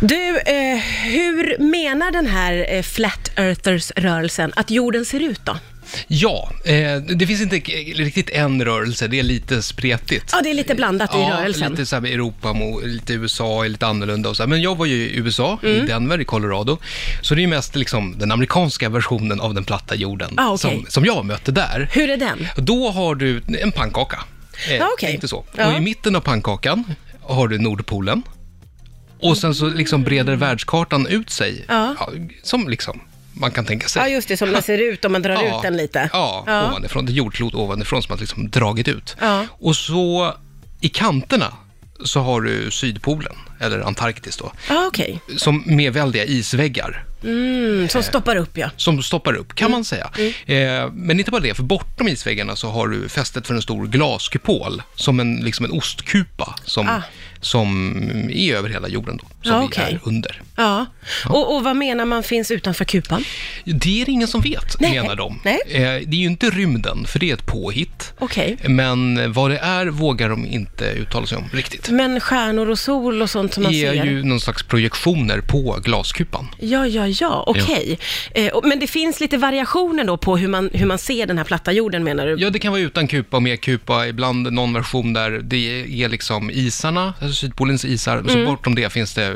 Du, eh, hur menar den här eh, Flat Earthers-rörelsen att jorden ser ut då? Ja, eh, det finns inte riktigt en rörelse, det är lite spretigt. Ja, det är lite blandat i ja, rörelsen. lite så här Europa, lite USA är lite annorlunda och så här. Men jag var ju i USA, Mm. i Denver i Colorado. Så det är ju mest liksom den amerikanska versionen av den platta jorden Ah, okej. som, som jag mötte där. Hur är den? Då har du en pannkaka. Eh, Ja, okej. Inte så. Ja. Och i mitten av pannkakan har du Nordpolen. Och sen så liksom breder världskartan ut sig. Ja. som liksom man kan tänka sig. Ja, just det, som den ser ut om man drar ut den lite. Ja, Ja. ovanifrån. Det är jordklot ovanifrån som har liksom dragit ut. Ja. Och så i kanterna så har du Sydpolen, eller Antarktis då, Ja, okej. som med väldiga isväggar Mm, som stoppar upp ja. som stoppar upp, kan man säga. Eh, men inte bara det, för bortom isväggarna så har du fästet för en stor glaskupol, som en, liksom en ostkupa, som, Ah. som är över hela jorden då, som Ja, vi okej. är under. Ja. Och, och vad menar man finns utanför kupan? Det är det ingen som vet, Nej. menar de. Nej. Eh, det är ju inte rymden, för det är ett påhitt. Okej. Men vad det är vågar de inte uttala sig om riktigt. Men stjärnor och sol och sånt som man Det är ser? ju någon slags projektioner på glaskupan. Ja, ja, ja, okej. Eh, och- men det finns lite variationer då på hur man, hur man ser den här platta jorden menar du? Ja, det kan vara utan kupa och med kupa, ibland någon version där det är liksom isarna, alltså Sydpolens isar, Mm. så bortom det finns det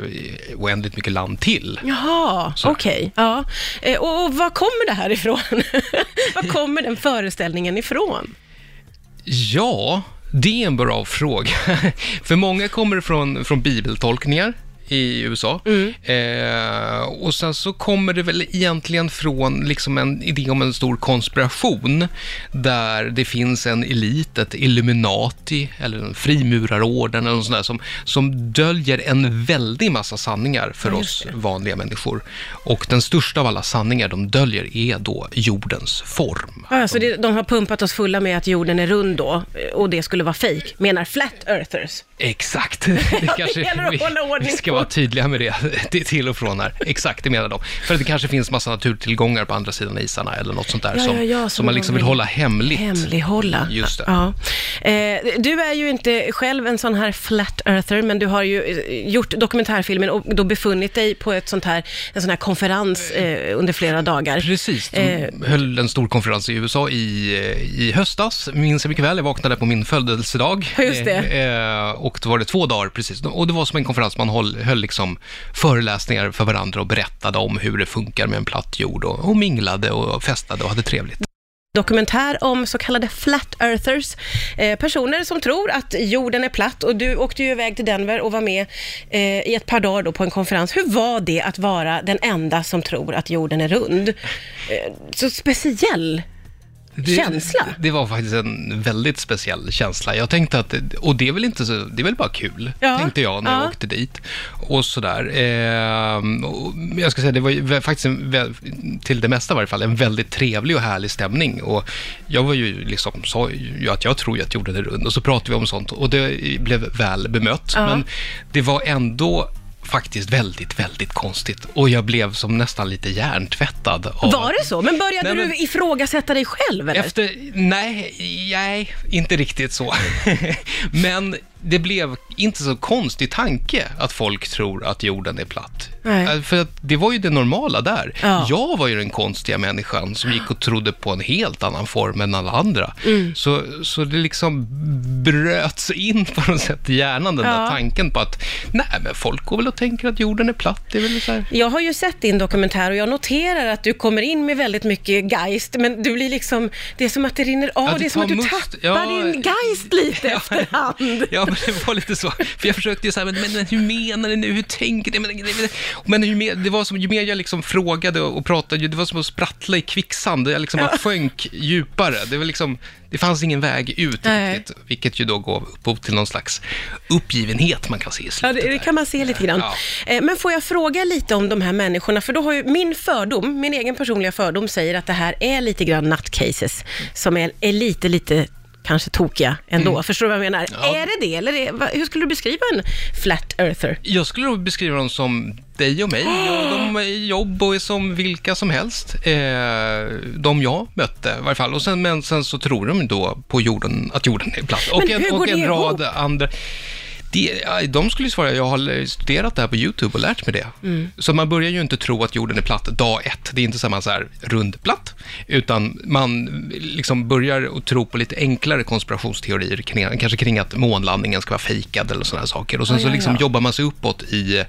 oändligt mycket land till. Jaha, okej. Ja. Eh, och, och var kommer det här ifrån? var kommer den föreställningen ifrån? Ja, det är en bra fråga. För många kommer från, från bibeltolkningar i USA. Mm. Eh, och sen så kommer det väl egentligen från liksom en idé om en stor konspiration där det finns en elit, ett Illuminati eller en frimurarorden eller något sånt där som, som döljer en väldig massa sanningar för Ja, oss det. vanliga människor. Och den största av alla sanningar de döljer är då jordens form. Ja, så det, de har pumpat oss fulla med att jorden är rund då, och det skulle vara fake, menar flat earthers. Exakt. Det kanske, gäller att hålla ordning på. Vara tydliga med det, till och från här. Exakt, det menar de. För att det kanske finns massa naturtillgångar på andra sidan isarna eller något sånt där Ja, som, ja, ja, som, som man liksom vill hålla hemligt. Hemlighålla. Just det. Ja. Eh, du är ju inte själv en sån här flat earther, men du har ju eh, gjort dokumentärfilmen och då befunnit dig på ett sånt här, en sån här konferens eh, under flera dagar. Precis, de Eh. höll en stor konferens i USA i, i höstas, minns jag mycket väl. Jag vaknade på min födelsedag. Just det. Eh, eh, och då var det två dagar precis. Och det var som en konferens, man höll, höll liksom föreläsningar för varandra och berättade om hur det funkar med en platt jord och, och minglade och festade och hade trevligt. dokumentär om så kallade flat earthers, eh, personer som tror att jorden är platt och du åkte ju iväg till Denver och var med eh, i ett par dagar då på en konferens. Hur var det att vara den enda som tror att jorden är rund? Eh, så speciell det, känsla. Det var faktiskt en väldigt speciell känsla. Jag tänkte att, och det är väl inte så, det är väl bara kul, Ja, tänkte jag när ja. jag åkte dit. Och sådär. Ehm, och jag ska säga, det var faktiskt, en, till det mesta i varje fall, en väldigt trevlig och härlig stämning. Och jag var ju liksom, sa ju att jag tror att jorden är rund, och så pratade vi om sånt, och det blev väl bemött. Ja. Men det var ändå faktiskt väldigt, väldigt konstigt. Och jag blev som nästan lite hjärntvättad. Av Var det så? Men började Nej, men- du ifrågasätta dig själv eller? efter, nej, nej, inte riktigt så. Men det blev inte så konstig tanke att folk tror att jorden är platt. Nej. Eh, För att det var ju det normala där. Ja. Jag var ju den konstiga människan som gick och trodde på en helt annan form än alla andra. Mm. Så, så det liksom bröts in på något sätt i hjärnan, den Ja. där tanken på att nej, men folk går väl och tänker att jorden är platt. Det är väl så här. Jag har ju sett din dokumentär och jag noterar att du kommer in med väldigt mycket geist, men du blir liksom, det är som att det rinner av, Ja, det, det är som att du must. tappar din geist lite efterhand. Ja, det var lite så. För jag försökte ju säga, men, men, men hur menar ni nu? Hur tänker ni? Men, men, hur mer, det var som, ju mer jag liksom frågade och pratade, det var som att sprattla i kvicksand. Jag liksom bara sjönk djupare. Det var liksom, det fanns ingen väg ut Nej. riktigt, vilket ju då gav upphov till någon slags uppgivenhet man kan se i Ja, slutet. det, det där. kan man se lite grann. Ja. Eh, Men får jag fråga lite om de här människorna? För då har ju min fördom, min egen personliga fördom säger att det här är lite grann nutcases som är, är lite, lite kanske tokiga ändå. Förstår du vad jag menar? Mm. Ja. Är det det? Eller är, hur skulle du beskriva en flat earther? Jag skulle nog beskriva dem som dig och mig, och de är i jobb och är som vilka som helst. Eh, de jag mötte i varje fall. Och sen, men sen så tror de då på jorden, att jorden är platt. Och Men en, hur går och det en ihop? rad andra. Det, de skulle ju svara, jag har studerat det här på YouTube och lärt mig det. Mm. Så man börjar ju inte tro att jorden är platt dag ett. Det är inte samma så här rundplatt, utan man liksom börjar att tro på lite enklare konspirationsteorier, kring, kanske kring att månlandningen ska vara fejkad eller sådana saker. Och sen Ja, så ja, liksom ja. jobbar man sig uppåt i,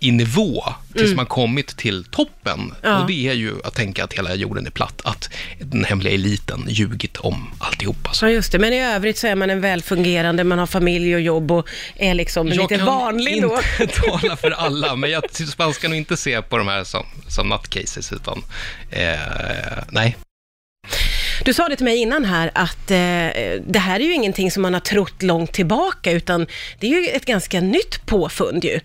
i nivå tills man kommit till toppen. Mm. Ja. Och det är ju att tänka att hela jorden är platt, att den hemliga eliten ljugit om alltihop. Alltså. Ja, just det. Men i övrigt så är man en välfungerande, man har familj och jobb och är liksom lite vanlig då. inte tala för alla, men jag, man ska nog inte se på de här som, som nutcases, utan eh, nej. Du sa det till mig innan här att eh, det här är ju ingenting som man har trott långt tillbaka, utan det är ju ett ganska nytt påfund ju.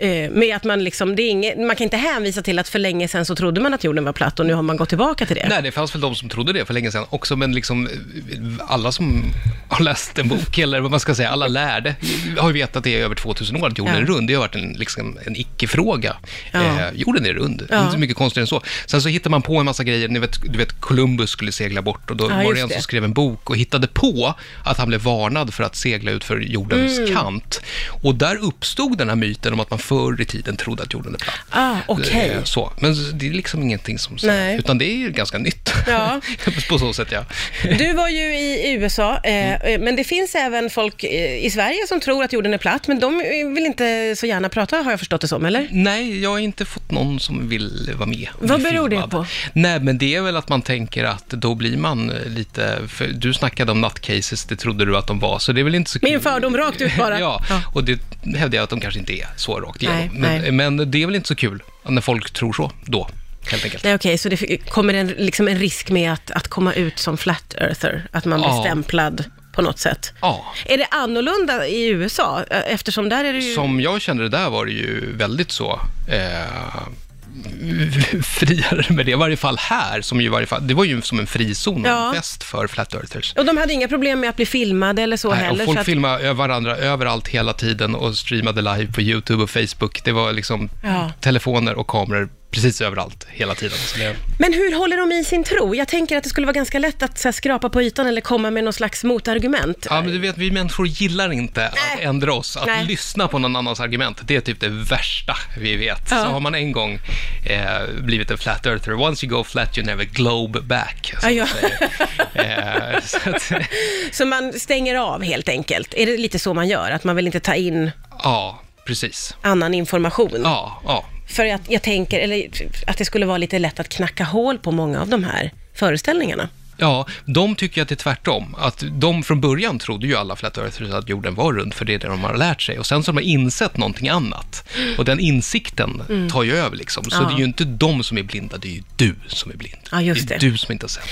Eh, med att man liksom, det är inget, man kan inte hänvisa till att för länge sedan så trodde man att jorden var platt och nu har man gått tillbaka till det. Nej, det fanns väl de som trodde det för länge sedan också, men liksom eh, alla som har läst en bok, eller vad man ska säga, alla lärde, har ju vetat att det är över 2000 år att jorden Ja. är rund. Det har varit en, liksom, en icke-fråga. Ja. Eh, jorden är rund, Ja. inte så mycket konstigare än så. Sen så hittar man på en massa grejer, ni vet, du vet Columbus skulle segla bort och då Ja, var det en som skrev en bok och hittade på att han blev varnad för att segla ut för jordens Mm. kant. Och där uppstod den här myten om att man förr i tiden trodde att jorden är platt. Ah, okej. Eh, Så. Men det är liksom ingenting som så, utan det är ju ganska nytt. Ja. på så sätt, ja. Du var ju i USA, eh, eh, men det finns även folk eh, i Sverige som tror att jorden är platt, men de vill inte så gärna prata, har jag förstått det som, eller? Nej, jag har inte fått någon som vill vara med. Vad beror det filmad. på? Nej, men det är väl att man tänker att då blir man eh, lite... För du snackade om nutcases, det trodde du att de var, så det är väl inte så Min kul. fördom rakt ut bara. ja, Ja. och det hävdar jag att de kanske inte är så rakt igenom. Nej, men, nej. men det är väl inte så kul när folk tror så, då. Nej, okej, så det kommer en, liksom en risk med att, att komma ut som flat earther, att man blir Ja. stämplad på något sätt. Ja. Är det annorlunda i USA? Eh, Eftersom där är det ju... Som jag kände det där var det ju väldigt så eh, friare med det, i varje fall här, som ju varje fall, det var ju som en frizon, Ja. en fest för flat earthers. Och de hade inga problem med att bli filmade eller så Nej, heller. och folk så att, filmade varandra överallt hela tiden och streamade live på YouTube och Facebook. Det var liksom Ja. telefoner och kameror precis överallt hela tiden. Så det, Men hur håller de i sin tro? Jag tänker att det skulle vara ganska lätt att så här, skrapa på ytan eller komma med någon slags motargument. ja, men du vet, vi människor gillar inte att Nej. ändra oss. Att Nej. lyssna på någon annans argument, det är typ det värsta vi vet. Ja. Så har man en gång eh, blivit en flat earther, once you go flat you never globe back. som Ja, eh, så att, Så man stänger av helt enkelt. Är det lite så man gör? Att man vill inte ta in ja, precis. annan information? Ja, ja. För att jag tänker, eller att det skulle vara lite lätt att knacka hål på många av de här föreställningarna. Ja, de tycker att det är tvärtom. Att de från början trodde ju alla flat earthers att jorden var rund, för det är det de har lärt sig. Och sen så har de insett någonting annat. Och den insikten tar ju över liksom. Så Ja. det är ju inte de som är blinda, det är ju du som är blind. Ja, just det är det. du som inte har sett.